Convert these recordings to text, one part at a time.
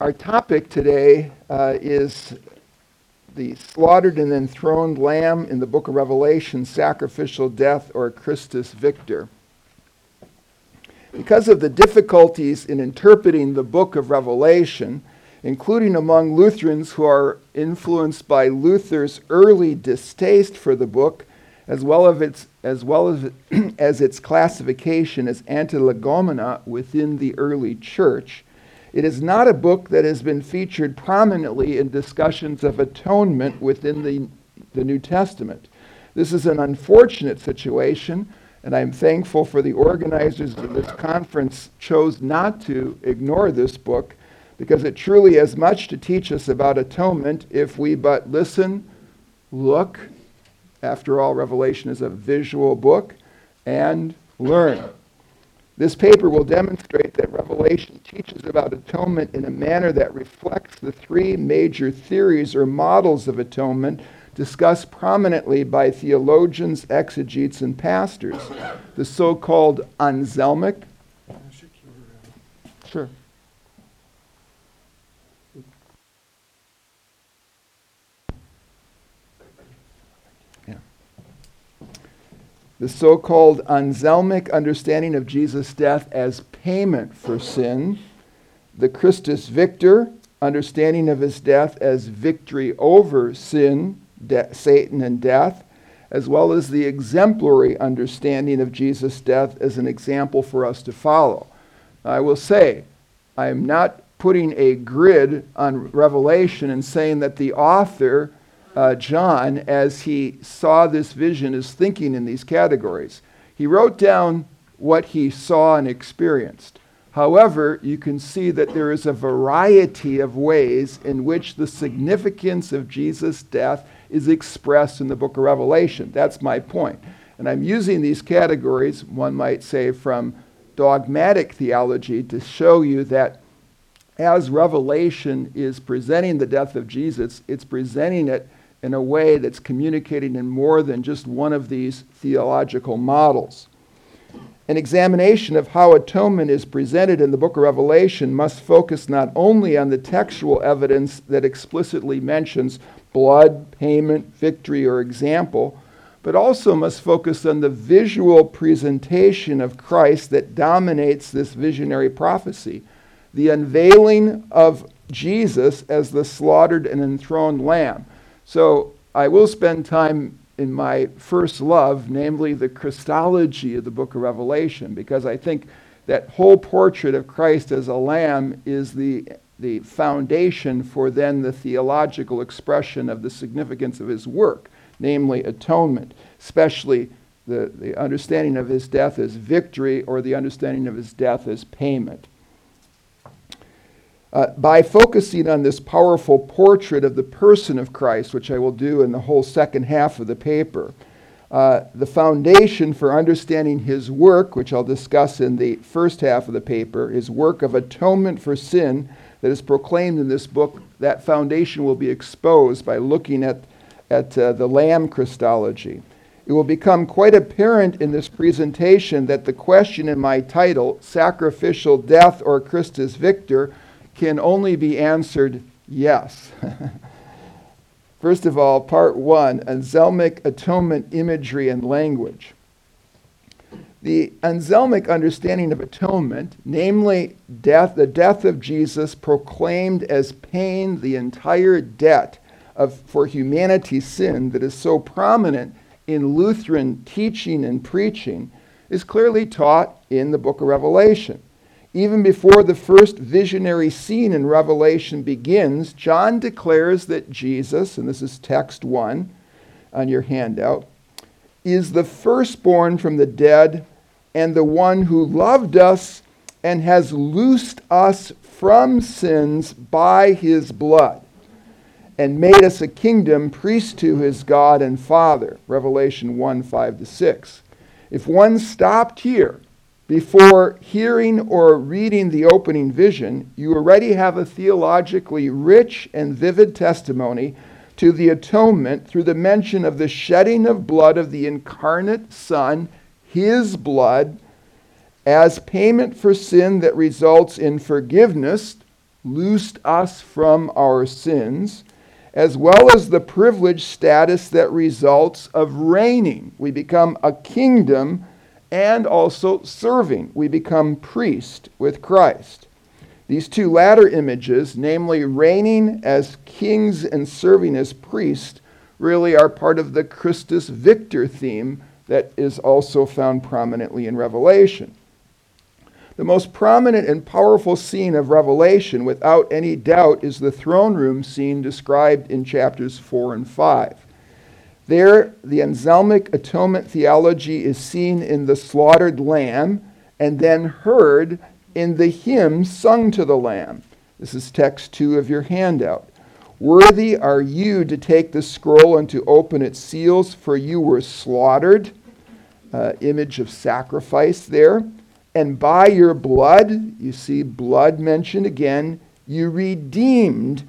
Our topic today uh, is the slaughtered and enthroned lamb in the book of Revelation, sacrificial death, or Christus Victor. Because of the difficulties in interpreting the book of Revelation, including among Lutherans who are influenced by Luther's early distaste for the book, as well as its, as well as, as its classification as antilegomena within the early church, it is not a book that has been featured prominently in discussions of atonement within the, the New Testament. This is an unfortunate situation, and I'm thankful for the organizers of this conference chose not to ignore this book because it truly has much to teach us about atonement if we but listen, look. After all, Revelation is a visual book, and learn. This paper will demonstrate that Revelation teaches about atonement in a manner that reflects the three major theories or models of atonement discussed prominently by theologians, exegetes, and pastors. The so called Anselmic. Sure. The so called Anselmic understanding of Jesus' death as payment for sin, the Christus Victor understanding of his death as victory over sin, de- Satan, and death, as well as the exemplary understanding of Jesus' death as an example for us to follow. I will say, I am not putting a grid on Revelation and saying that the author uh, John, as he saw this vision, is thinking in these categories. He wrote down what he saw and experienced. However, you can see that there is a variety of ways in which the significance of Jesus' death is expressed in the book of Revelation. That's my point. And I'm using these categories, one might say, from dogmatic theology to show you that as Revelation is presenting the death of Jesus, it's presenting it in a way that's communicating in more than just one of these theological models. An examination of how atonement is presented in the book of Revelation must focus not only on the textual evidence that explicitly mentions blood, payment, victory, or example, but also must focus on the visual presentation of Christ that dominates this visionary prophecy. The unveiling of Jesus as the slaughtered and enthroned lamb. So I will spend time in my first love, namely the Christology of the book of Revelation, because I think that whole portrait of Christ as a lamb is the, the foundation for then the theological expression of the significance of his work, namely atonement, especially the, the understanding of his death as victory or the understanding of his death as payment. Uh, by focusing on this powerful portrait of the person of Christ, which I will do in the whole second half of the paper, uh, the foundation for understanding his work, which I'll discuss in the first half of the paper, his work of atonement for sin that is proclaimed in this book, that foundation will be exposed by looking at, at uh, the Lamb Christology. It will become quite apparent in this presentation that the question in my title, Sacrificial Death or Christus Victor, can only be answered yes. First of all, part one Anselmic atonement imagery and language. The Anselmic understanding of atonement, namely death, the death of Jesus proclaimed as paying the entire debt of, for humanity's sin that is so prominent in Lutheran teaching and preaching, is clearly taught in the book of Revelation. Even before the first visionary scene in Revelation begins, John declares that Jesus, and this is text one on your handout, is the firstborn from the dead and the one who loved us and has loosed us from sins by his blood and made us a kingdom, priest to his God and Father. Revelation 1 5 to 6. If one stopped here, before hearing or reading the opening vision, you already have a theologically rich and vivid testimony to the atonement through the mention of the shedding of blood of the incarnate Son, his blood, as payment for sin that results in forgiveness, loosed us from our sins, as well as the privileged status that results of reigning. We become a kingdom and also serving. We become priest with Christ. These two latter images, namely reigning as kings and serving as priests, really are part of the Christus Victor theme that is also found prominently in Revelation. The most prominent and powerful scene of Revelation, without any doubt, is the throne room scene described in chapters 4 and 5. There, the Anselmic atonement theology is seen in the slaughtered lamb and then heard in the hymn sung to the lamb. This is text 2 of your handout. Worthy are you to take the scroll and to open its seals, for you were slaughtered. Uh, image of sacrifice there. And by your blood, you see blood mentioned again, you redeemed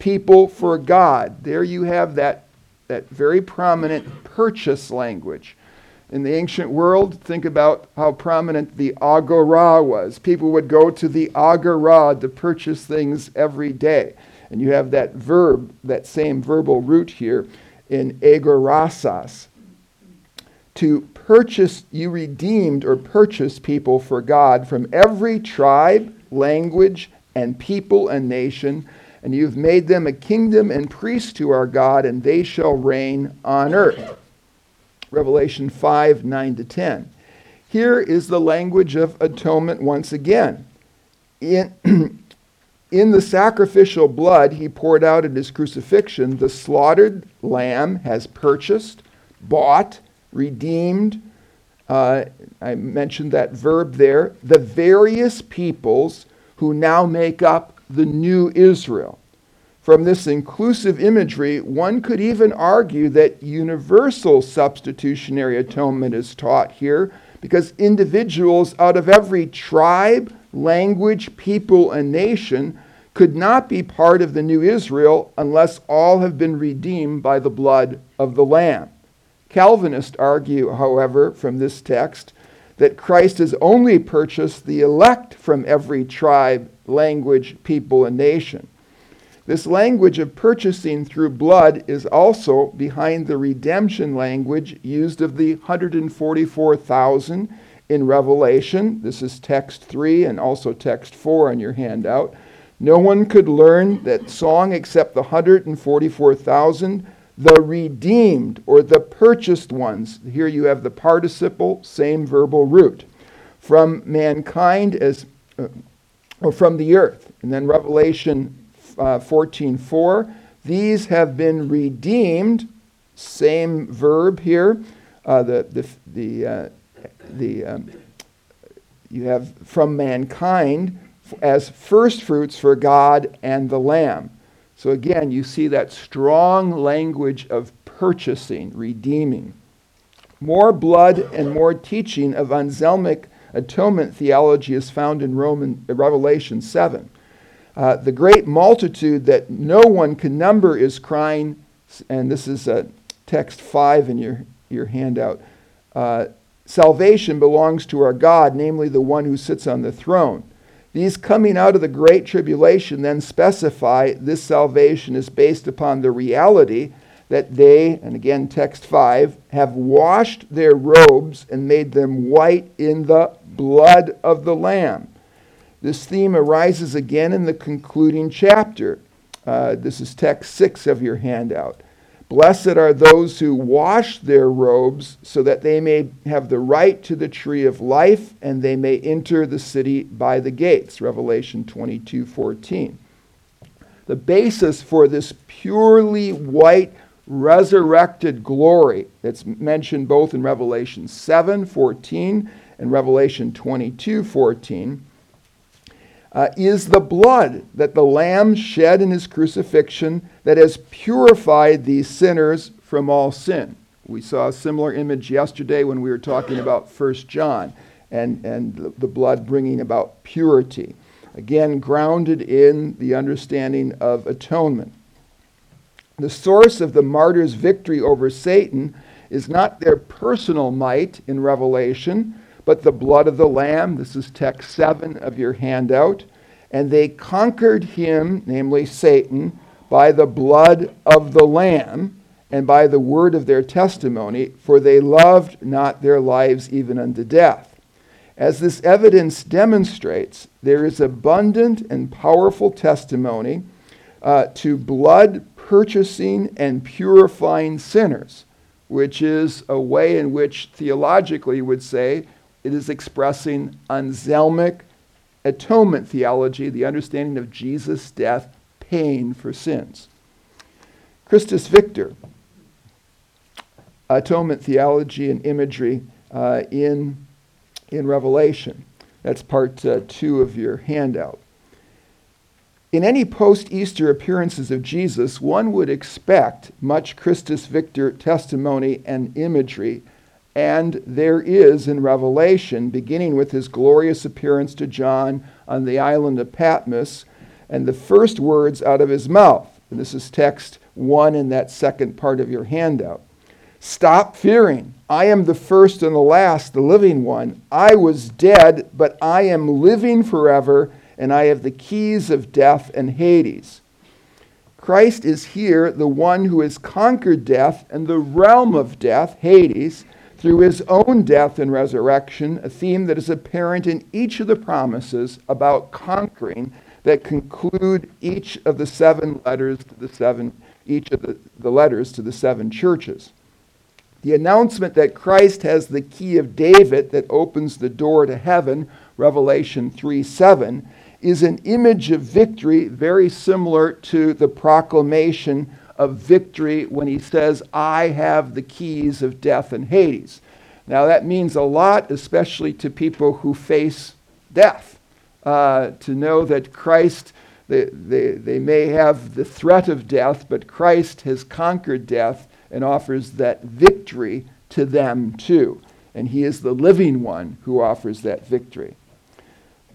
people for God. There you have that, that very prominent purchase language. In the ancient world, think about how prominent the agora was. People would go to the agora to purchase things every day. And you have that verb, that same verbal root here in agorasas. To purchase, you redeemed or purchased people for God from every tribe, language, and people and nation, and you've made them a kingdom and priests to our God, and they shall reign on earth. Revelation 5 9 to 10. Here is the language of atonement once again. In, in the sacrificial blood he poured out at his crucifixion, the slaughtered lamb has purchased, bought, redeemed. Uh, I mentioned that verb there. The various peoples who now make up the new Israel. From this inclusive imagery, one could even argue that universal substitutionary atonement is taught here because individuals out of every tribe, language, people, and nation could not be part of the new Israel unless all have been redeemed by the blood of the Lamb. Calvinists argue, however, from this text, that Christ has only purchased the elect from every tribe, language, people, and nation. This language of purchasing through blood is also behind the redemption language used of the 144,000 in Revelation. This is text 3 and also text 4 on your handout. No one could learn that song except the 144,000 the redeemed or the purchased ones. Here you have the participle, same verbal root. From mankind as, uh, or from the earth. And then Revelation uh, 14 4, these have been redeemed, same verb here. Uh, the, the, the, uh, the, um, you have from mankind as first fruits for God and the Lamb. So again, you see that strong language of purchasing, redeeming. More blood and more teaching of Anselmic atonement theology is found in Roman, Revelation 7. Uh, the great multitude that no one can number is crying, and this is uh, text 5 in your, your handout. Uh, Salvation belongs to our God, namely the one who sits on the throne. These coming out of the great tribulation then specify this salvation is based upon the reality that they, and again, text 5, have washed their robes and made them white in the blood of the Lamb. This theme arises again in the concluding chapter. Uh, this is text 6 of your handout. Blessed are those who wash their robes so that they may have the right to the tree of life and they may enter the city by the gates. Revelation 22 14. The basis for this purely white, resurrected glory that's mentioned both in Revelation 7 14 and Revelation 22 14 uh, is the blood that the Lamb shed in his crucifixion that has purified these sinners from all sin. We saw a similar image yesterday when we were talking about 1 John and, and the blood bringing about purity. Again, grounded in the understanding of atonement. The source of the martyrs' victory over Satan is not their personal might in Revelation, but the blood of the Lamb. This is text 7 of your handout. And they conquered him, namely Satan, by the blood of the Lamb and by the word of their testimony, for they loved not their lives even unto death. As this evidence demonstrates, there is abundant and powerful testimony uh, to blood purchasing and purifying sinners, which is a way in which theologically would say it is expressing Anselmic atonement theology, the understanding of Jesus' death paying for sins. Christus Victor, atonement theology and imagery uh, in, in Revelation. That's part uh, two of your handout. In any post Easter appearances of Jesus, one would expect much Christus Victor testimony and imagery, and there is in Revelation, beginning with his glorious appearance to John on the island of Patmos, and the first words out of his mouth. And this is text one in that second part of your handout. Stop fearing. I am the first and the last, the living one. I was dead, but I am living forever, and I have the keys of death and Hades. Christ is here, the one who has conquered death and the realm of death, Hades, through his own death and resurrection, a theme that is apparent in each of the promises about conquering that conclude each of the seven letters to the seven, each of the, the letters to the seven churches. The announcement that Christ has the key of David that opens the door to heaven, Revelation 3 7, is an image of victory very similar to the proclamation of victory when he says, I have the keys of death and Hades. Now, that means a lot, especially to people who face death, uh, to know that Christ, they, they, they may have the threat of death, but Christ has conquered death and offers that victory to them too. And he is the living one who offers that victory.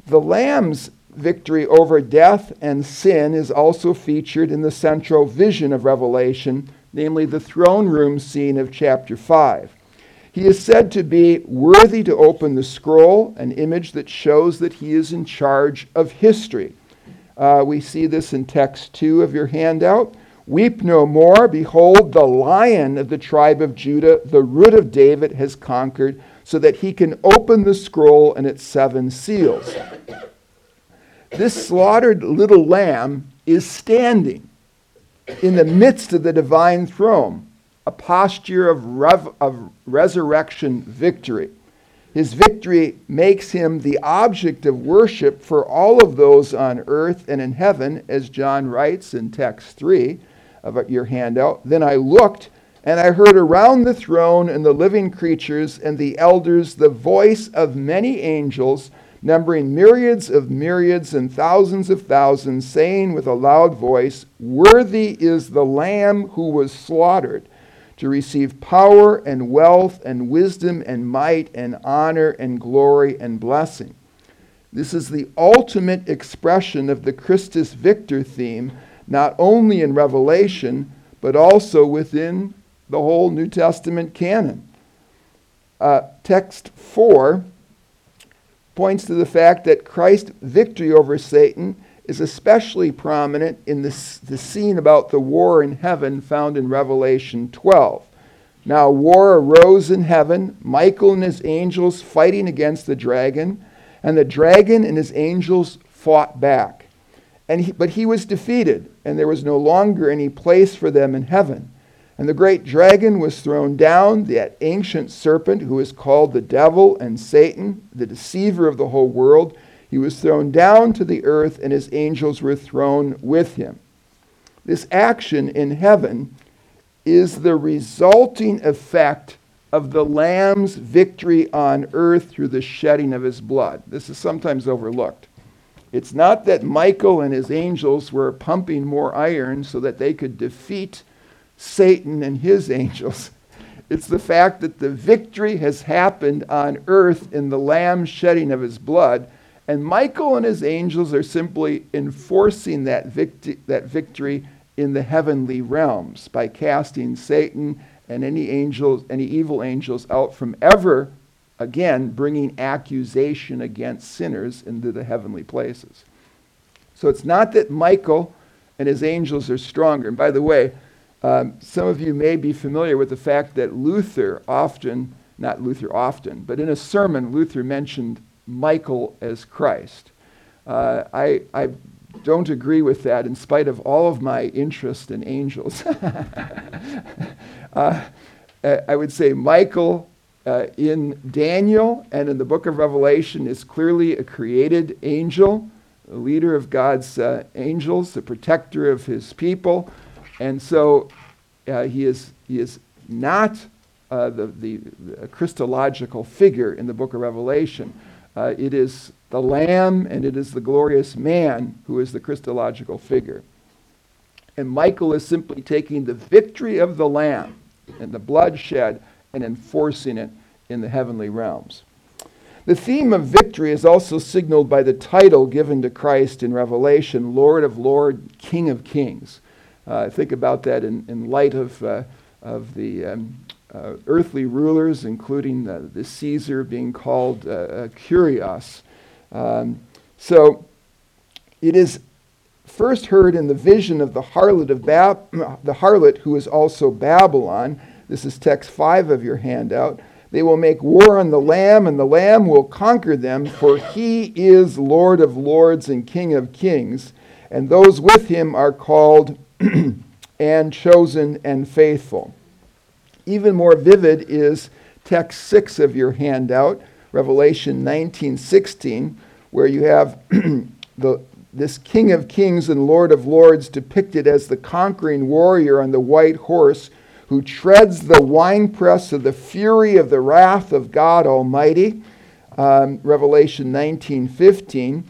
The Lamb's victory over death and sin is also featured in the central vision of Revelation, namely the throne room scene of chapter 5. He is said to be worthy to open the scroll, an image that shows that he is in charge of history. Uh, we see this in text 2 of your handout. Weep no more. Behold, the lion of the tribe of Judah, the root of David, has conquered, so that he can open the scroll and its seven seals. This slaughtered little lamb is standing in the midst of the divine throne, a posture of, rev- of resurrection victory. His victory makes him the object of worship for all of those on earth and in heaven, as John writes in text 3 of your handout. Then I looked, and I heard around the throne and the living creatures and the elders the voice of many angels, numbering myriads of myriads and thousands of thousands, saying with a loud voice, Worthy is the Lamb who was slaughtered to receive power and wealth and wisdom and might and honor and glory and blessing. This is the ultimate expression of the Christus Victor theme not only in Revelation, but also within the whole New Testament canon. Uh, text 4 points to the fact that Christ's victory over Satan is especially prominent in this, the scene about the war in heaven found in Revelation 12. Now, war arose in heaven, Michael and his angels fighting against the dragon, and the dragon and his angels fought back. And he, but he was defeated, and there was no longer any place for them in heaven. And the great dragon was thrown down, that ancient serpent who is called the devil and Satan, the deceiver of the whole world. He was thrown down to the earth, and his angels were thrown with him. This action in heaven is the resulting effect of the Lamb's victory on earth through the shedding of his blood. This is sometimes overlooked. It's not that Michael and his angels were pumping more iron so that they could defeat Satan and his angels. It's the fact that the victory has happened on earth in the Lamb's shedding of his blood, and Michael and his angels are simply enforcing that, victi- that victory in the heavenly realms by casting Satan and any angels, any evil angels out from ever again, bringing accusation against sinners into the heavenly places. So it's not that Michael and his angels are stronger. And by the way, um, some of you may be familiar with the fact that Luther often, not Luther often, but in a sermon, Luther mentioned Michael as Christ. Uh, I, I don't agree with that in spite of all of my interest in angels. uh, I would say Michael uh, in Daniel and in the book of Revelation is clearly a created angel, a leader of God's uh, angels, the protector of his people. And so uh, he, is, he is not uh, the, the, the, Christological figure in the book of Revelation. Uh, it is the Lamb and it is the glorious man who is the Christological figure. And Michael is simply taking the victory of the Lamb and the bloodshed and enforcing it in the heavenly realms. The theme of victory is also signaled by the title given to Christ in Revelation Lord of Lords, King of Kings. Uh, think about that in, in light of, uh, of the um, uh, earthly rulers, including the, Caesar being called uh, uh, Kurios. Um, so it is first heard in the vision of the harlot of Bab- the harlot who is also Babylon. This is text 5 of your handout. They will make war on the Lamb, and the Lamb will conquer them, for he is Lord of lords and King of kings, and those with him are called and chosen and faithful. Even more vivid is text 6 of your handout, Revelation 19:16, where you have the, this King of Kings and Lord of Lords depicted as the conquering warrior on the white horse who treads the winepress of the fury of the wrath of God Almighty. Um, Revelation 19:15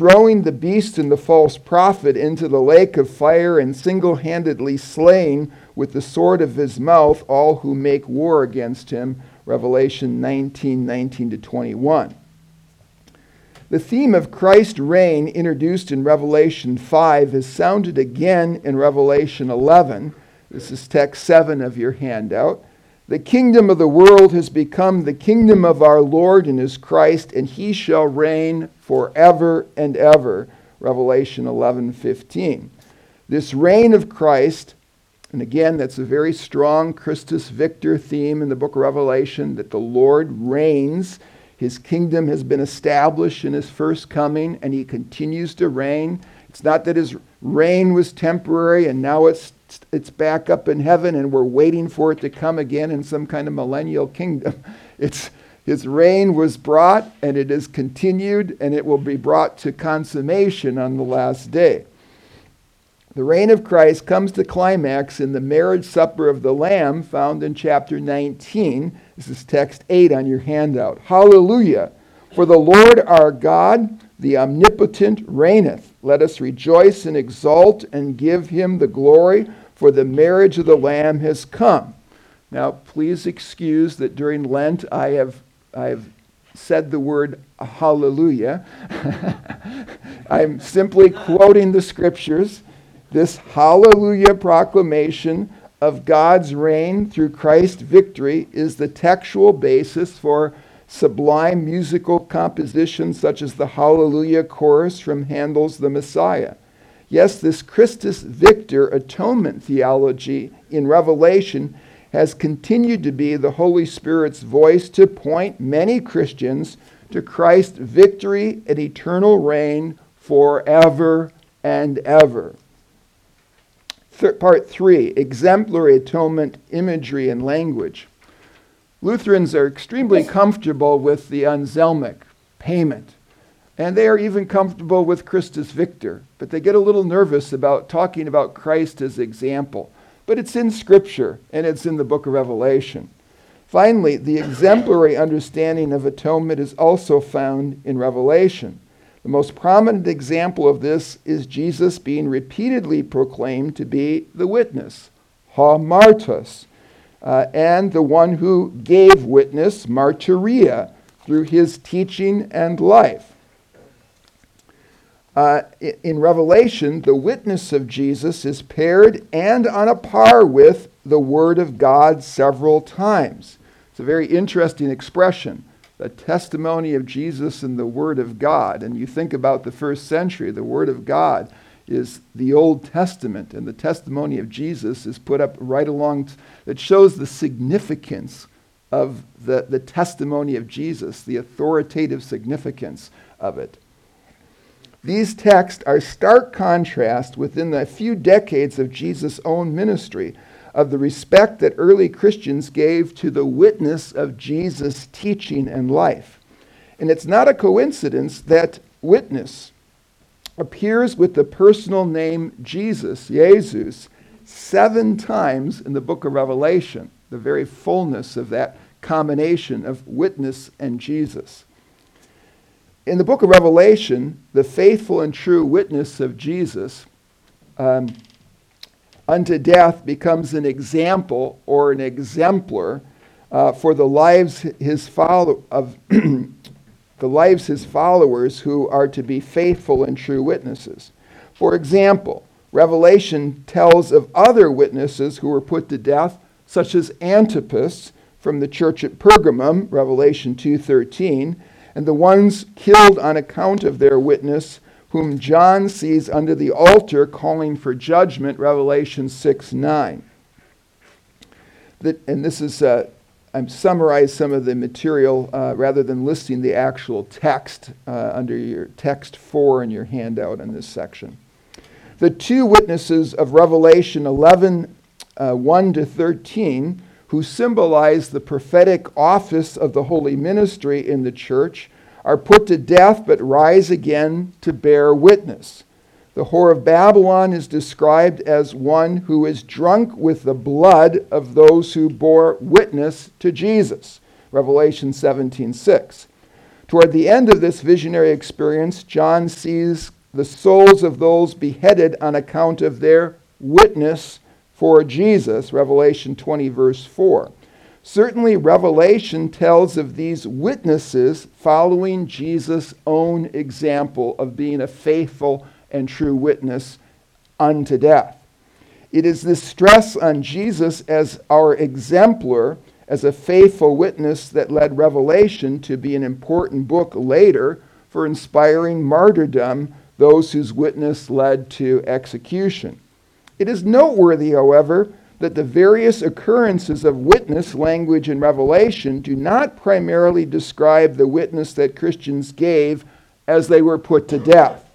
throwing the beast and the false prophet into the lake of fire and single handedly slaying with the sword of his mouth all who make war against him. Revelation 19 19 to 21. The theme of Christ's reign, introduced in Revelation 5, is sounded again in Revelation 11. This is text 7 of your handout. The kingdom of the world has become the kingdom of our Lord and his Christ, and he shall reign forever and ever. Revelation 11:15. This reign of Christ, and again that's a very strong Christus Victor theme in the book of Revelation that the Lord reigns. His kingdom has been established in his first coming and he continues to reign. It's not that his reign was temporary and now it's it's back up in heaven and we're waiting for it to come again in some kind of millennial kingdom. It's, his reign was brought and it is continued and it will be brought to consummation on the last day. The reign of Christ comes to climax in the marriage supper of the Lamb found in chapter 19. This is text 8 on your handout. Hallelujah! For the Lord our God, the omnipotent, reigneth. Let us rejoice and exult and give him the glory for the marriage of the Lamb has come. Now, please excuse that during Lent I have, I have said the word hallelujah. I'm simply quoting the scriptures. This hallelujah proclamation of God's reign through Christ's victory is the textual basis for sublime musical compositions such as the Hallelujah chorus from Handel's The Messiah. Yes, this Christus Victor atonement theology in Revelation has continued to be the Holy Spirit's voice to point many Christians to Christ's victory and eternal reign forever and ever. Th- part three exemplary atonement imagery and language. Lutherans are extremely comfortable with the anselmic payment and they are even comfortable with Christus Victor, but they get a little nervous about talking about Christ as example. But it's in Scripture, and it's in the book of Revelation. Finally, the exemplary understanding of atonement is also found in Revelation. The most prominent example of this is Jesus being repeatedly proclaimed to be the witness, ho martys, uh, and the one who gave witness, Martyria, through his teaching and life. Uh, in Revelation, the witness of Jesus is paired and on a par with the Word of God several times. It's a very interesting expression. the testimony of Jesus and the Word of God. And you think about the first century, the Word of God is the Old Testament, and the testimony of Jesus is put up right along. That shows the significance of the, the testimony of Jesus, the authoritative significance of it. These texts are stark contrast within the few decades of Jesus' own ministry of the respect that early Christians gave to the witness of Jesus' teaching and life. And it's not a coincidence that witness appears with the personal name Jesus, Jesus, seven times in the book of Revelation, the very fullness of that combination of witness and Jesus. In the book of Revelation, the faithful and true witness of Jesus um, unto death becomes an example or an exemplar uh, for the lives his follow of the lives his followers who are to be faithful and true witnesses. For example, Revelation tells of other witnesses who were put to death, such as Antipas from the church at Pergamum, Revelation 2:13, and the ones killed on account of their witness, whom John sees under the altar calling for judgment, Revelation 6 9. That, and this is, uh, I'm summarized some of the material uh, rather than listing the actual text uh, under your text 4 in your handout in this section. The two witnesses of Revelation 11 uh, 1 to 13, who symbolize the prophetic office of the holy ministry in the church, are put to death but rise again to bear witness. The whore of Babylon is described as one who is drunk with the blood of those who bore witness to Jesus. Revelation 17:6. Toward the end of this visionary experience, John sees the souls of those beheaded on account of their witness for Jesus. Revelation 20 verse 4. Certainly, Revelation tells of these witnesses following Jesus' own example of being a faithful and true witness unto death. It is this stress on Jesus as our exemplar, as a faithful witness, that led Revelation to be an important book later for inspiring martyrdom, those whose witness led to execution. It is noteworthy, however, that the various occurrences of witness language in Revelation do not primarily describe the witness that Christians gave as they were put to death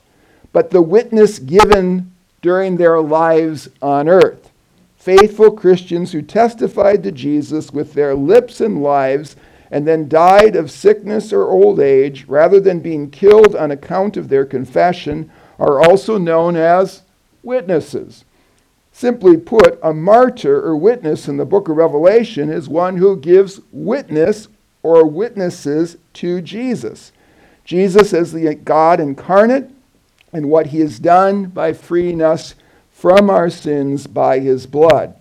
but the witness given during their lives on earth. Faithful Christians who testified to Jesus with their lips and lives and then died of sickness or old age rather than being killed on account of their confession are also known as witnesses. Simply put, a martyr or witness in the book of Revelation is one who gives witness or witnesses to Jesus. Jesus as the God incarnate and what he has done by freeing us from our sins by his blood.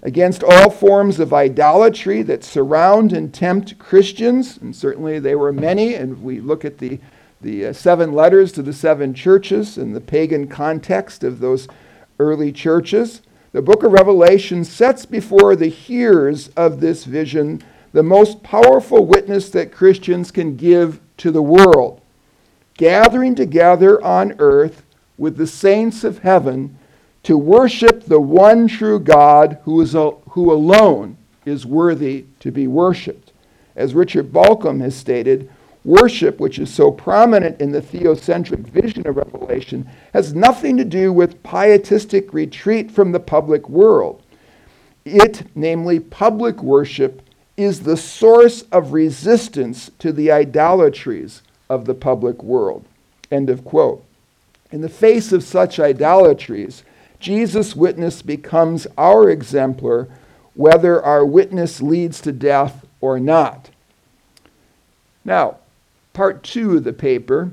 Against all forms of idolatry that surround and tempt Christians, and certainly they were many, and we look at the, the uh, seven letters to the seven churches in the pagan context of those early churches. The book of Revelation sets before the hearers of this vision the most powerful witness that Christians can give to the world gathering together on earth with the saints of heaven to worship the one true God who, is who alone is worthy to be worshiped. As Richard Bauckham has stated, worship, which is so prominent in the theocentric vision of Revelation, has nothing to do with pietistic retreat from the public world. It, namely public worship, is the source of resistance to the idolatries of the public world. End of quote. In the face of such idolatries, Jesus' witness becomes our exemplar, whether our witness leads to death or not. Now, part two of the paper,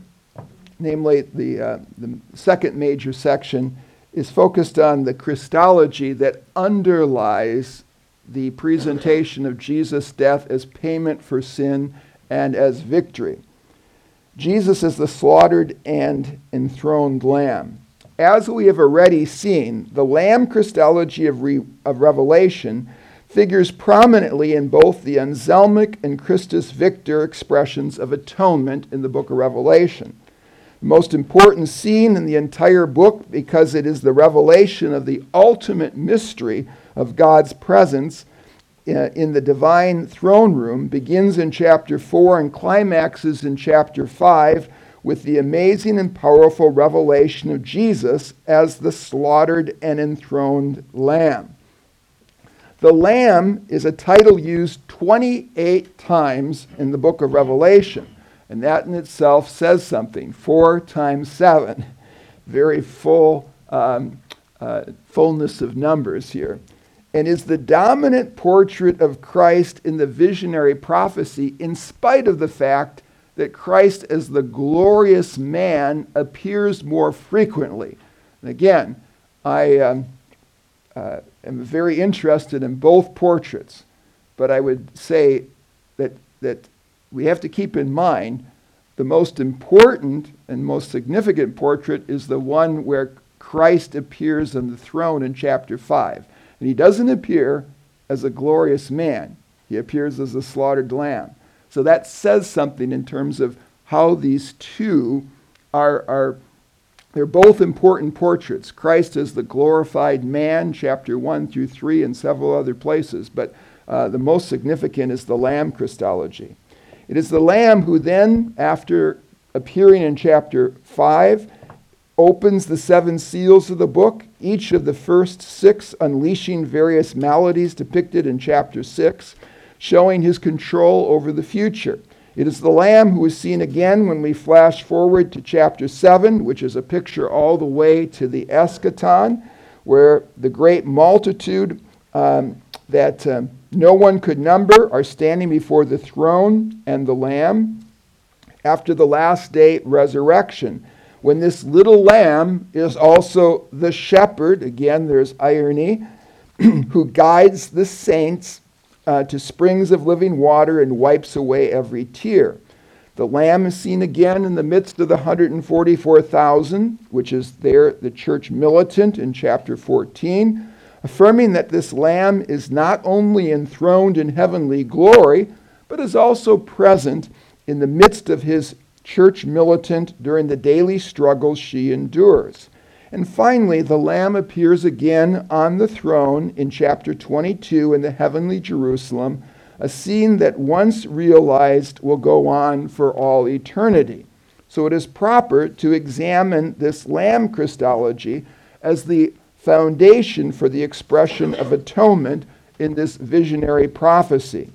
namely the, uh, the second major section, is focused on the Christology that underlies the presentation of Jesus' death as payment for sin and as victory. Jesus is the slaughtered and enthroned lamb. As we have already seen, the lamb Christology of, Re- of Revelation figures prominently in both the Anselmic and Christus Victor expressions of atonement in the book of Revelation. The most important scene in the entire book, because it is the revelation of the ultimate mystery of God's presence uh, in the divine throne room, begins in chapter 4 and climaxes in chapter 5 with the amazing and powerful revelation of Jesus as the slaughtered and enthroned Lamb. The Lamb is a title used 28 times in the book of Revelation, and that in itself says something. Four times seven. Very full um, uh, fullness of numbers here. And is the dominant portrait of Christ in the visionary prophecy, in spite of the fact that Christ as the glorious man appears more frequently. And again, I. Um, uh, am very interested in both portraits, but I would say that, that we have to keep in mind the most important and most significant portrait is the one where Christ appears on the throne in chapter 5. And he doesn't appear as a glorious man, he appears as a slaughtered lamb. So that says something in terms of how these two are, are they're both important portraits. Christ as the glorified man, chapter 1 through 3, and several other places, but uh, the most significant is the Lamb Christology. It is the Lamb who then, after appearing in chapter 5, opens the seven seals of the book, each of the first six unleashing various maladies depicted in chapter 6, showing his control over the future. It is the Lamb who is seen again when we flash forward to chapter 7, which is a picture all the way to the eschaton, where the great multitude um, that um, no one could number are standing before the throne and the Lamb after the last day resurrection. When this little lamb is also the shepherd, again, there's irony, who guides the saints uh, to springs of living water and wipes away every tear. The Lamb is seen again in the midst of the 144,000, which is there, the church militant in chapter 14, affirming that this Lamb is not only enthroned in heavenly glory, but is also present in the midst of his church militant during the daily struggles she endures. And finally, the Lamb appears again on the throne in chapter 22 in the heavenly Jerusalem, a scene that once realized will go on for all eternity. So it is proper to examine this Lamb Christology as the foundation for the expression of atonement in this visionary prophecy.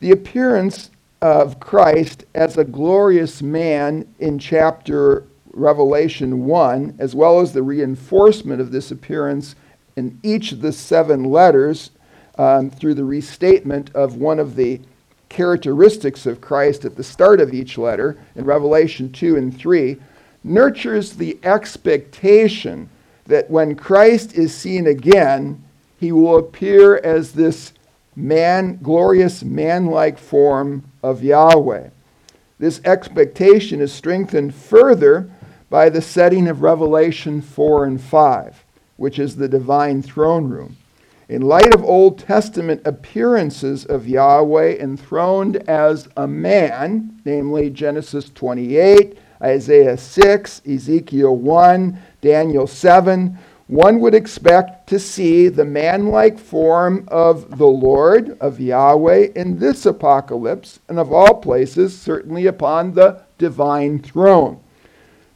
The appearance of Christ as a glorious man in chapter Revelation 1, as well as the reinforcement of this appearance in each of the seven letters um, through the restatement of one of the characteristics of Christ at the start of each letter in Revelation 2 and 3, nurtures the expectation that when Christ is seen again, he will appear as this man, glorious man like form of Yahweh. This expectation is strengthened further by the setting of Revelation 4 and 5, which is the divine throne room. In light of Old Testament appearances of Yahweh enthroned as a man, namely Genesis 28, Isaiah 6, Ezekiel 1, Daniel 7, one would expect to see the man like form of the Lord, of Yahweh, in this apocalypse, and of all places, certainly upon the divine throne.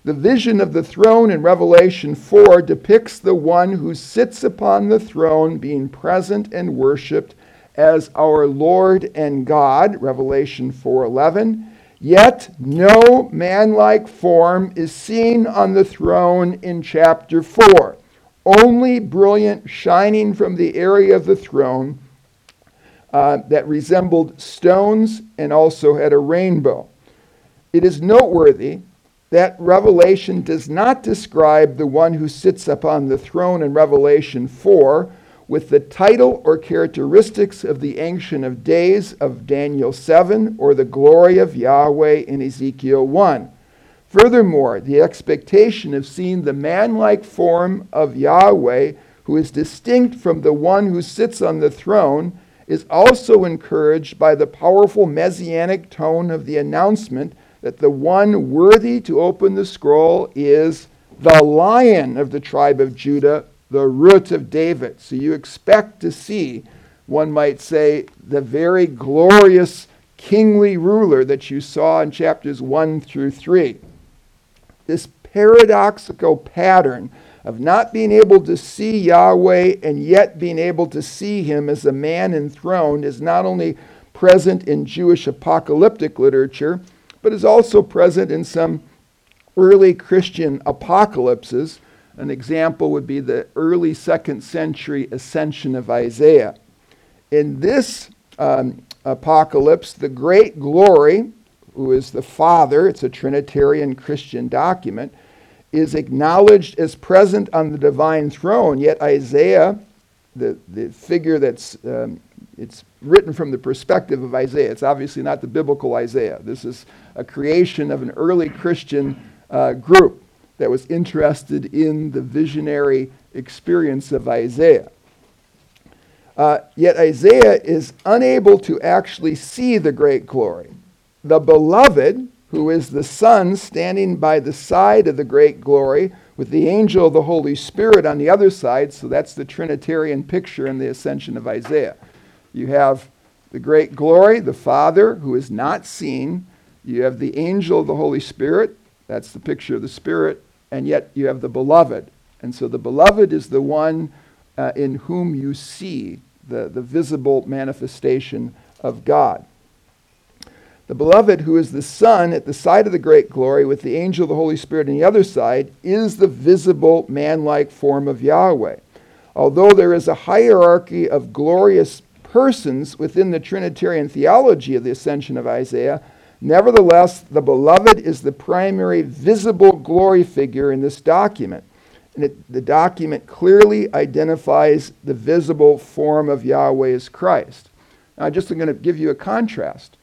The vision of the throne in Revelation 4 depicts the one who sits upon the throne being present and worshiped as our Lord and God, Revelation 4:11. Yet no man-like form is seen on the throne in chapter 4. Only brilliant shining from the area of the throne uh, that resembled stones and also had a rainbow. It is noteworthy that Revelation does not describe the one who sits upon the throne in Revelation 4 with the title or characteristics of the Ancient of Days of Daniel 7 or the glory of Yahweh in Ezekiel 1. Furthermore, the expectation of seeing the man like form of Yahweh who is distinct from the one who sits on the throne, is also encouraged by the powerful messianic tone of the announcement that the one worthy to open the scroll is the lion of the tribe of Judah, the root of David. So you expect to see, one might say, the very glorious kingly ruler that you saw in chapters 1 through 3. This paradoxical pattern of not being able to see Yahweh and yet being able to see him as a man enthroned is not only present in Jewish apocalyptic literature, but is also present in some early Christian apocalypses. An example would be the early second century ascension of Isaiah. In this um, apocalypse, the great glory, who is the Father, it's a Trinitarian Christian document, is acknowledged as present on the divine throne, yet Isaiah, the, the figure that's um, it's written from the perspective of Isaiah. It's obviously not the biblical Isaiah. This is a creation of an early Christian uh, group that was interested in the visionary experience of Isaiah. Uh, yet Isaiah is unable to actually see the great glory. The beloved, who is the Son standing by the side of the great glory, with the angel of the Holy Spirit on the other side, so that's the Trinitarian picture in the ascension of Isaiah. You have the great glory, the Father, who is not seen. You have the angel of the Holy Spirit, that's the picture of the Spirit, and yet you have the beloved. And so the beloved is the one uh, in whom you see the, the visible manifestation of God. The beloved, who is the Son at the side of the great glory with the angel of the Holy Spirit on the other side, is the visible man like form of Yahweh. Although there is a hierarchy of glorious persons within the Trinitarian theology of the ascension of Isaiah, nevertheless, the beloved is the primary visible glory figure in this document. And it, the document clearly identifies the visible form of Yahweh as Christ. Now, just I'm going to give you a contrast.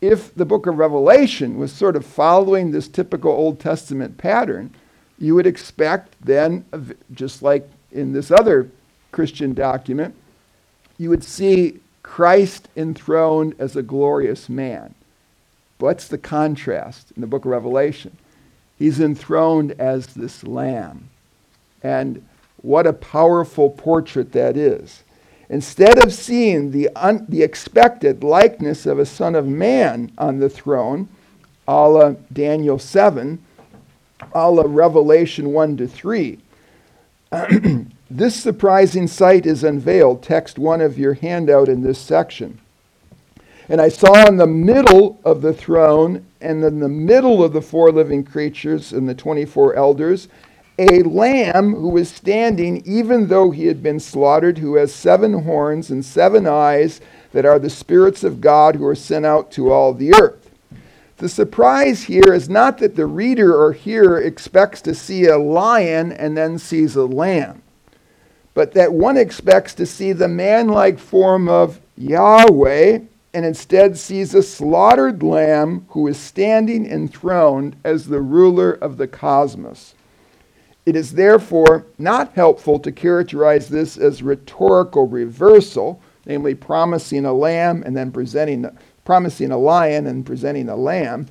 If the book of Revelation was sort of following this typical Old Testament pattern, you would expect then, just like in this other Christian document, you would see Christ enthroned as a glorious man. What's the contrast in the book of Revelation? He's enthroned as this lamb. And what a powerful portrait that is. Instead of seeing the, un- the expected likeness of a son of man on the throne, a la Daniel 7, a la Revelation 1 to 3, this surprising sight is unveiled. Text one of your handout in this section. And I saw in the middle of the throne and in the middle of the four living creatures and the 24 elders a lamb who was standing, even though he had been slaughtered, who has seven horns and seven eyes that are the spirits of God who are sent out to all the earth. The surprise here is not that the reader or hearer expects to see a lion and then sees a lamb, but that one expects to see the man like form of Yahweh and instead sees a slaughtered lamb who is standing enthroned as the ruler of the cosmos. It is therefore not helpful to characterize this as rhetorical reversal, namely promising a lamb and then presenting, promising a lion and presenting a lamb,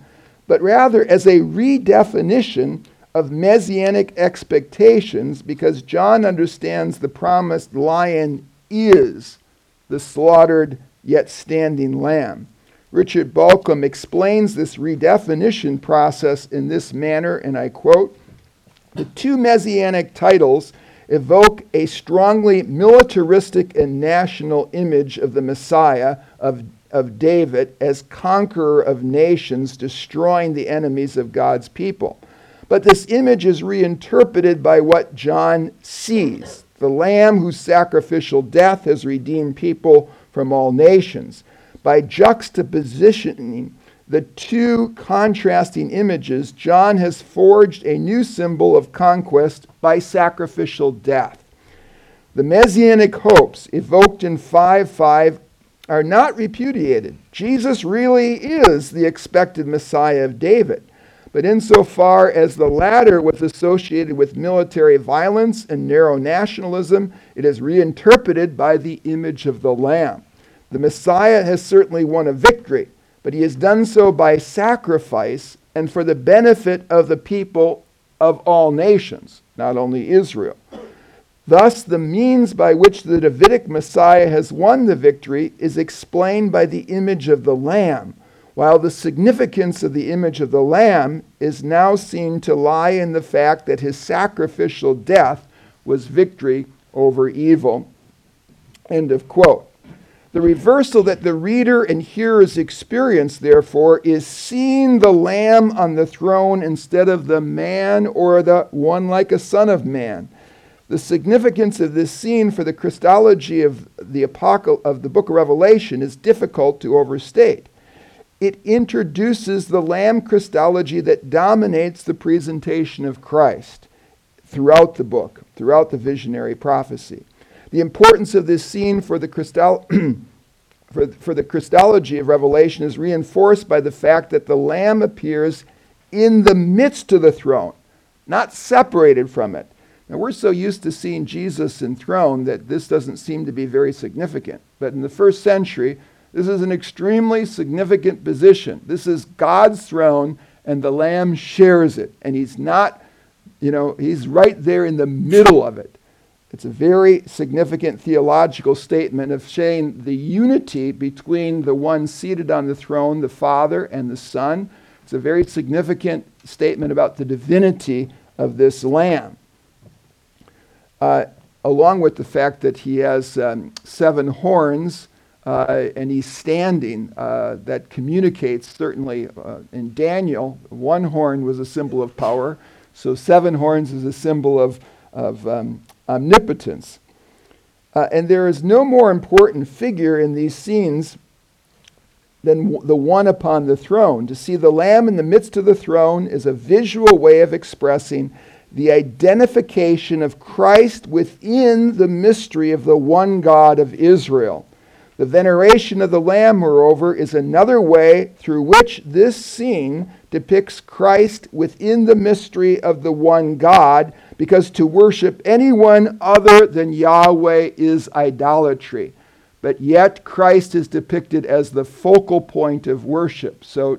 but rather as a redefinition of messianic expectations because John understands the promised lion is the slaughtered yet standing lamb. Richard Bauckham explains this redefinition process in this manner, and I quote The two messianic titles evoke a strongly militaristic and national image of the Messiah, of, of David, as conqueror of nations, destroying the enemies of God's people. But this image is reinterpreted by what John sees the Lamb whose sacrificial death has redeemed people from all nations. By juxtapositioning the two contrasting images, John has forged a new symbol of conquest by sacrificial death. The messianic hopes evoked in 5 5 are not repudiated. Jesus really is the expected Messiah of David. But insofar as the latter was associated with military violence and narrow nationalism, it is reinterpreted by the image of the Lamb. The Messiah has certainly won a victory, but he has done so by sacrifice and for the benefit of the people of all nations, not only Israel. Thus, the means by which the Davidic Messiah has won the victory is explained by the image of the Lamb, while the significance of the image of the Lamb is now seen to lie in the fact that his sacrificial death was victory over evil. End of quote. The reversal that the reader and hearers experience, therefore, is seeing the Lamb on the throne instead of the man or the one like a son of man. The significance of this scene for the Christology of the, of the book of Revelation is difficult to overstate. It introduces the Lamb Christology that dominates the presentation of Christ throughout the book, throughout the visionary prophecy. The importance of this scene for the, Christol- for, for the Christology of Revelation is reinforced by the fact that the Lamb appears in the midst of the throne, not separated from it. Now, we're so used to seeing Jesus enthroned that this doesn't seem to be very significant. But in the first century, this is an extremely significant position. This is God's throne, and the Lamb shares it. And he's not, you know, he's right there in the middle of it. It's a very significant theological statement of saying the unity between the one seated on the throne, the Father, and the Son. It's a very significant statement about the divinity of this Lamb. Uh, along with the fact that he has um, seven horns uh, and he's standing, uh, that communicates certainly uh, in Daniel, one horn was a symbol of power, so seven horns is a symbol of, of um, omnipotence. Uh, and there is no more important figure in these scenes than w- the one upon the throne. To see the Lamb in the midst of the throne is a visual way of expressing the identification of Christ within the mystery of the one God of Israel. The veneration of the Lamb, moreover, is another way through which this scene depicts Christ within the mystery of the one God, because to worship anyone other than Yahweh is idolatry. But yet, Christ is depicted as the focal point of worship. So,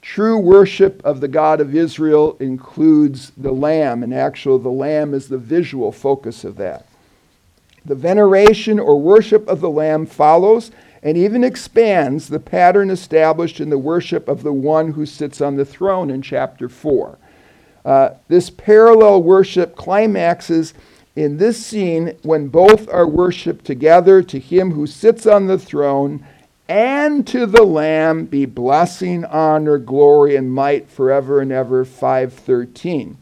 true worship of the God of Israel includes the Lamb, and actually, the Lamb is the visual focus of that. The veneration or worship of the Lamb follows and even expands the pattern established in the worship of the one who sits on the throne in chapter 4. Uh, this parallel worship climaxes in this scene when both are worshiped together to him who sits on the throne and to the lamb be blessing honor glory and might forever and ever 513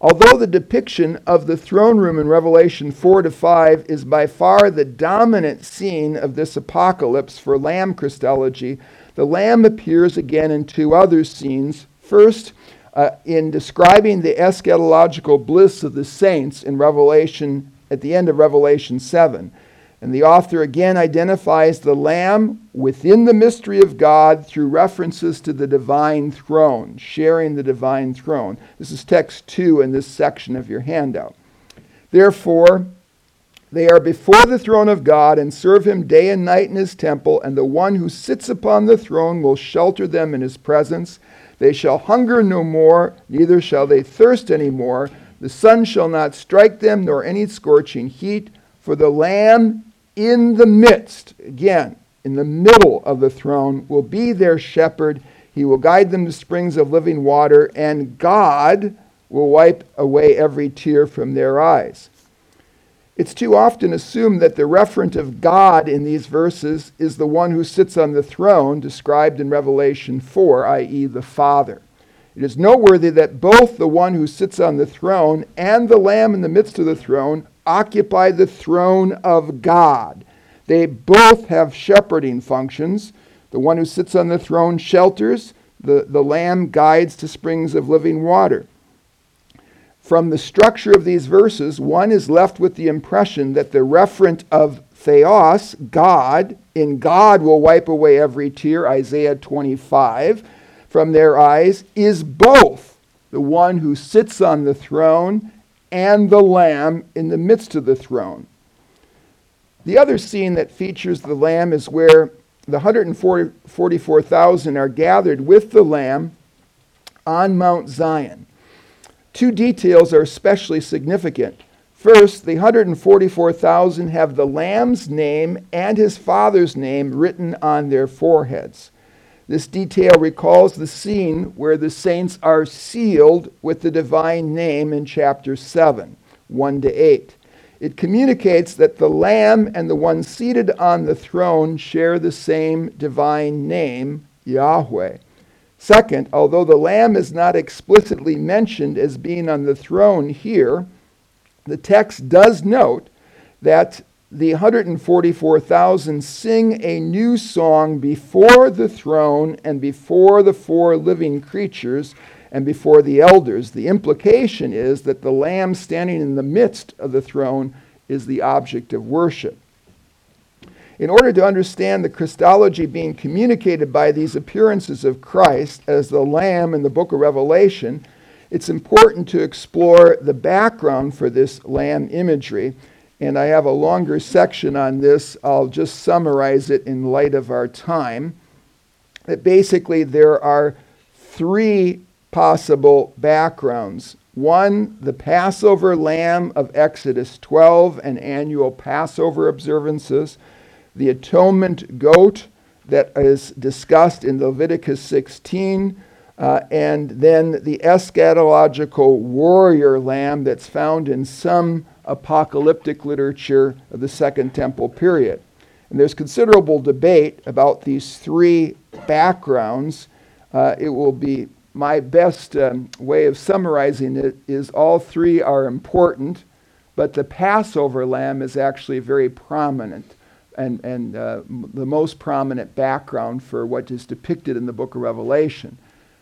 although the depiction of the throne room in revelation 4 to 5 is by far the dominant scene of this apocalypse for lamb christology the lamb appears again in two other scenes first uh, in describing the eschatological bliss of the saints in Revelation, at the end of Revelation 7. And the author again identifies the Lamb within the mystery of God through references to the divine throne, sharing the divine throne. This is text 2 in this section of your handout. Therefore, they are before the throne of God and serve him day and night in his temple, and the one who sits upon the throne will shelter them in his presence. They shall hunger no more, neither shall they thirst any more. The sun shall not strike them, nor any scorching heat. For the Lamb in the midst, again, in the middle of the throne, will be their shepherd. He will guide them to springs of living water, and God will wipe away every tear from their eyes. It's too often assumed that the referent of God in these verses is the one who sits on the throne described in Revelation 4, i.e., the Father. It is noteworthy that both the one who sits on the throne and the Lamb in the midst of the throne occupy the throne of God. They both have shepherding functions. The one who sits on the throne shelters, the, the Lamb guides to springs of living water. From the structure of these verses, one is left with the impression that the referent of theos, God, in God will wipe away every tear, Isaiah 25. from their eyes is both the one who sits on the throne and the Lamb in the midst of the throne. The other scene that features the Lamb is where the 144,000 are gathered with the Lamb on Mount Zion. Two details are especially significant. First, the 144,000 have the Lamb's name and his Father's name written on their foreheads. This detail recalls the scene where the saints are sealed with the divine name in chapter 7, 1 to 8. It communicates that the Lamb and the one seated on the throne share the same divine name, Yahweh. Second, although the Lamb is not explicitly mentioned as being on the throne here, the text does note that the 144,000 sing a new song before the throne and before the four living creatures and before the elders. The implication is that the Lamb standing in the midst of the throne is the object of worship. In order to understand the Christology being communicated by these appearances of Christ as the Lamb in the book of Revelation, it's important to explore the background for this Lamb imagery and I have a longer section on this. I'll just summarize it in light of our time. That basically there are three possible backgrounds. One, the Passover lamb of Exodus 12 and annual Passover observances, the atonement goat that is discussed in Leviticus 16, uh, and then the eschatological warrior lamb that's found in some apocalyptic literature of the Second Temple period. And there's considerable debate about these three backgrounds. Uh, it will be my best um, way of summarizing it is all three are important, but the Passover lamb is actually very prominent and, and uh, the most prominent background for what is depicted in the book of Revelation.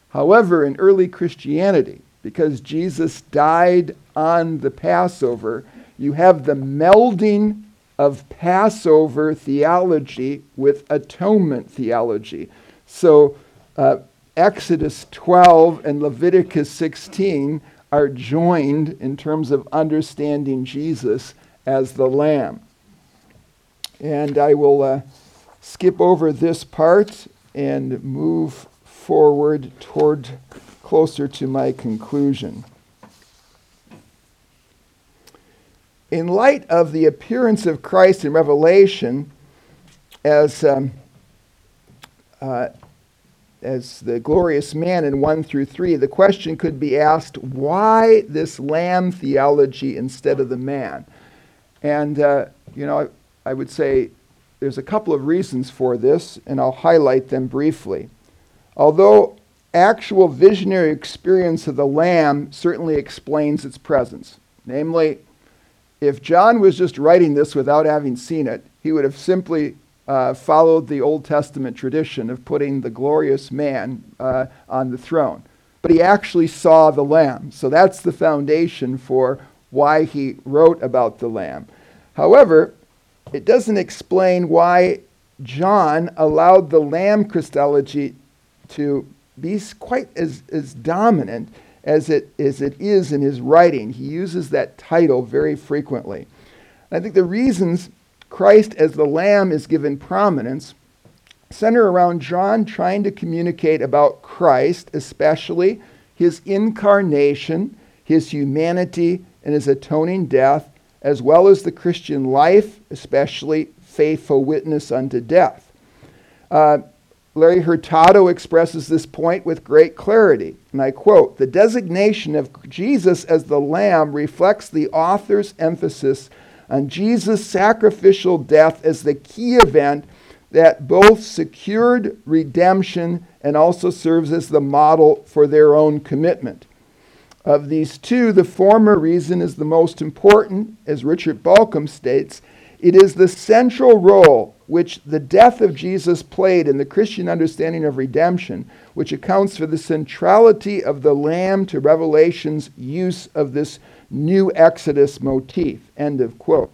However, in early Christianity, because Jesus died on the Passover, you have the melding of Passover theology with atonement theology. So uh, Exodus 12 and Leviticus 16 are joined in terms of understanding Jesus as the Lamb. And I will uh, skip over this part and move forward toward closer to my conclusion. In light of the appearance of Christ in Revelation as, um, uh, as the glorious man in 1 through 3, the question could be asked why this lamb theology instead of the man? And, uh, you know, I, I would say there's a couple of reasons for this, and I'll highlight them briefly. Although actual visionary experience of the Lamb certainly explains its presence. Namely, if John was just writing this without having seen it, he would have simply uh, followed the Old Testament tradition of putting the glorious man uh, on the throne. But he actually saw the Lamb. So that's the foundation for why he wrote about the Lamb. However, it doesn't explain why John allowed the Lamb Christology to be quite as, as dominant as it, as it is in his writing. He uses that title very frequently. I think the reasons Christ as the Lamb is given prominence center around John trying to communicate about Christ, especially his incarnation, his humanity, and his atoning death, as well as the Christian life, especially faithful witness unto death. Uh, Larry Hurtado expresses this point with great clarity, and I quote The designation of Jesus as the Lamb reflects the author's emphasis on Jesus' sacrificial death as the key event that both secured redemption and also serves as the model for their own commitment. Of these two, the former reason is the most important, as Richard Bauckham states. It is the central role which the death of Jesus played in the Christian understanding of redemption, which accounts for the centrality of the Lamb to Revelation's use of this new Exodus motif. End of quote.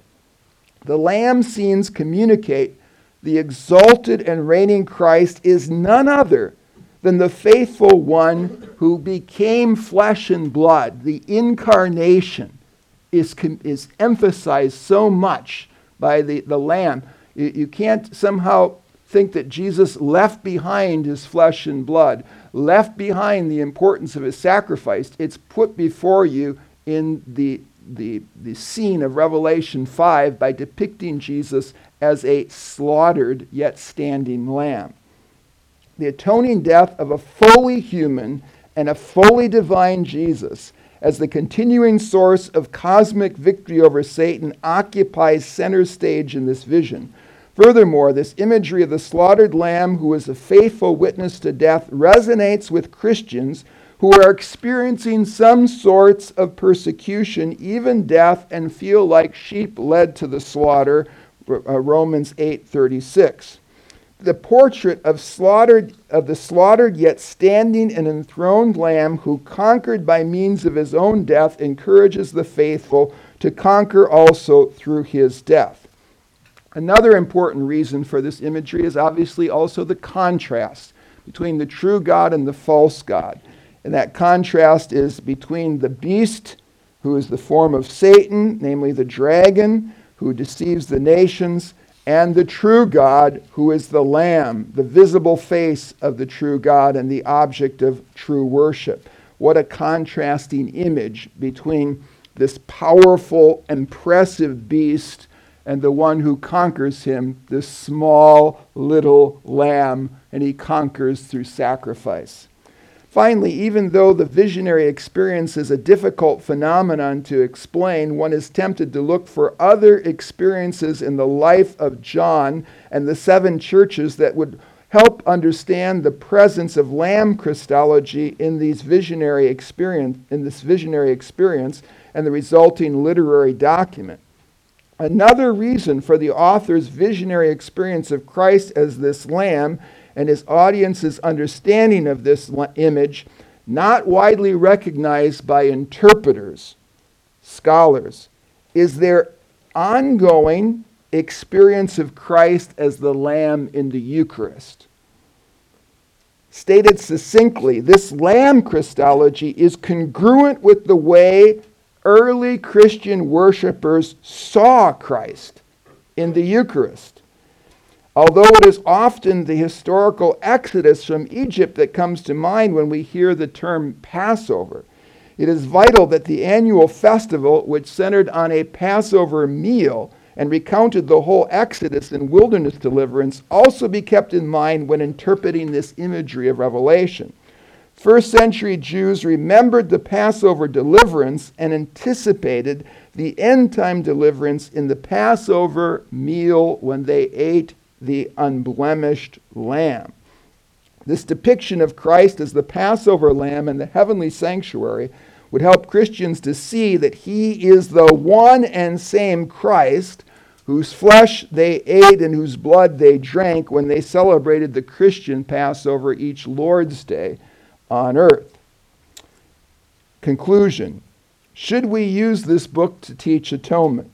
The Lamb scenes communicate the exalted and reigning Christ is none other than the faithful one who became flesh and blood, the incarnation, is, is emphasized so much by the, the Lamb. You, you can't somehow think that Jesus left behind his flesh and blood, left behind the importance of his sacrifice. It's put before you in the, the, the scene of Revelation 5 by depicting Jesus as a slaughtered yet standing lamb. The atoning death of a fully human and a fully divine Jesus as the continuing source of cosmic victory over Satan occupies center stage in this vision. Furthermore, this imagery of the slaughtered lamb who is a faithful witness to death resonates with Christians who are experiencing some sorts of persecution, even death, and feel like sheep led to the slaughter. Uh, Romans 8:36 the portrait of slaughtered of the slaughtered yet standing and enthroned lamb who conquered by means of his own death encourages the faithful to conquer also through his death. Another important reason for this imagery is obviously also the contrast between the true god and the false god. And that contrast is between the beast who is the form of satan namely the dragon who deceives the nations and the true God, who is the Lamb, the visible face of the true God and the object of true worship. What a contrasting image between this powerful, impressive beast and the one who conquers him, this small little lamb, and he conquers through sacrifice. Finally, even though the visionary experience is a difficult phenomenon to explain, one is tempted to look for other experiences in the life of John and the seven churches that would help understand the presence of lamb Christology in these visionary experience in this visionary experience and the resulting literary document. Another reason for the author's visionary experience of Christ as this lamb and his audience's understanding of this image not widely recognized by interpreters, scholars, is their ongoing experience of Christ as the Lamb in the Eucharist. Stated succinctly, this Lamb Christology is congruent with the way early Christian worshippers saw Christ in the Eucharist. Although it is often the historical exodus from Egypt that comes to mind when we hear the term Passover, it is vital that the annual festival, which centered on a Passover meal and recounted the whole Exodus and wilderness deliverance, also be kept in mind when interpreting this imagery of Revelation. First century Jews remembered the Passover deliverance and anticipated the end time deliverance in the Passover meal when they ate the unblemished lamb. This depiction of Christ as the Passover lamb in the heavenly sanctuary would help Christians to see that he is the one and same Christ whose flesh they ate and whose blood they drank when they celebrated the Christian Passover each Lord's Day on earth. Conclusion Should we use this book to teach atonement?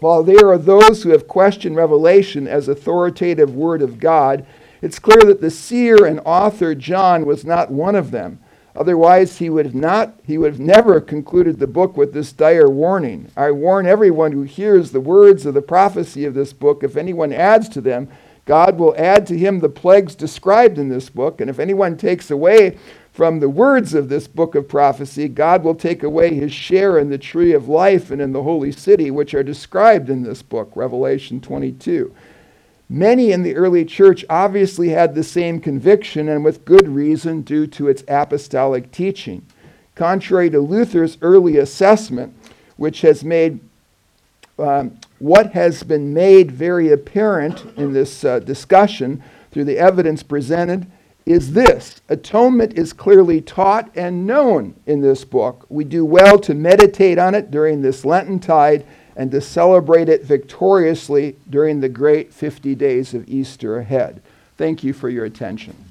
While there are those who have questioned Revelation as authoritative word of God, it's clear that the seer and author John was not one of them. Otherwise, he would have not he would have never concluded the book with this dire warning. I warn everyone who hears the words of the prophecy of this book, if anyone adds to them, God will add to him the plagues described in this book, and if anyone takes away from the words of this book of prophecy, God will take away his share in the tree of life and in the holy city, which are described in this book, Revelation 22. Many in the early church obviously had the same conviction, and with good reason, due to its apostolic teaching. Contrary to Luther's early assessment, which has made um, what has been made very apparent in this uh, discussion through the evidence presented is this atonement is clearly taught and known in this book. We do well to meditate on it during this Lenten tide and to celebrate it victoriously during the great 50 days of Easter ahead. Thank you for your attention.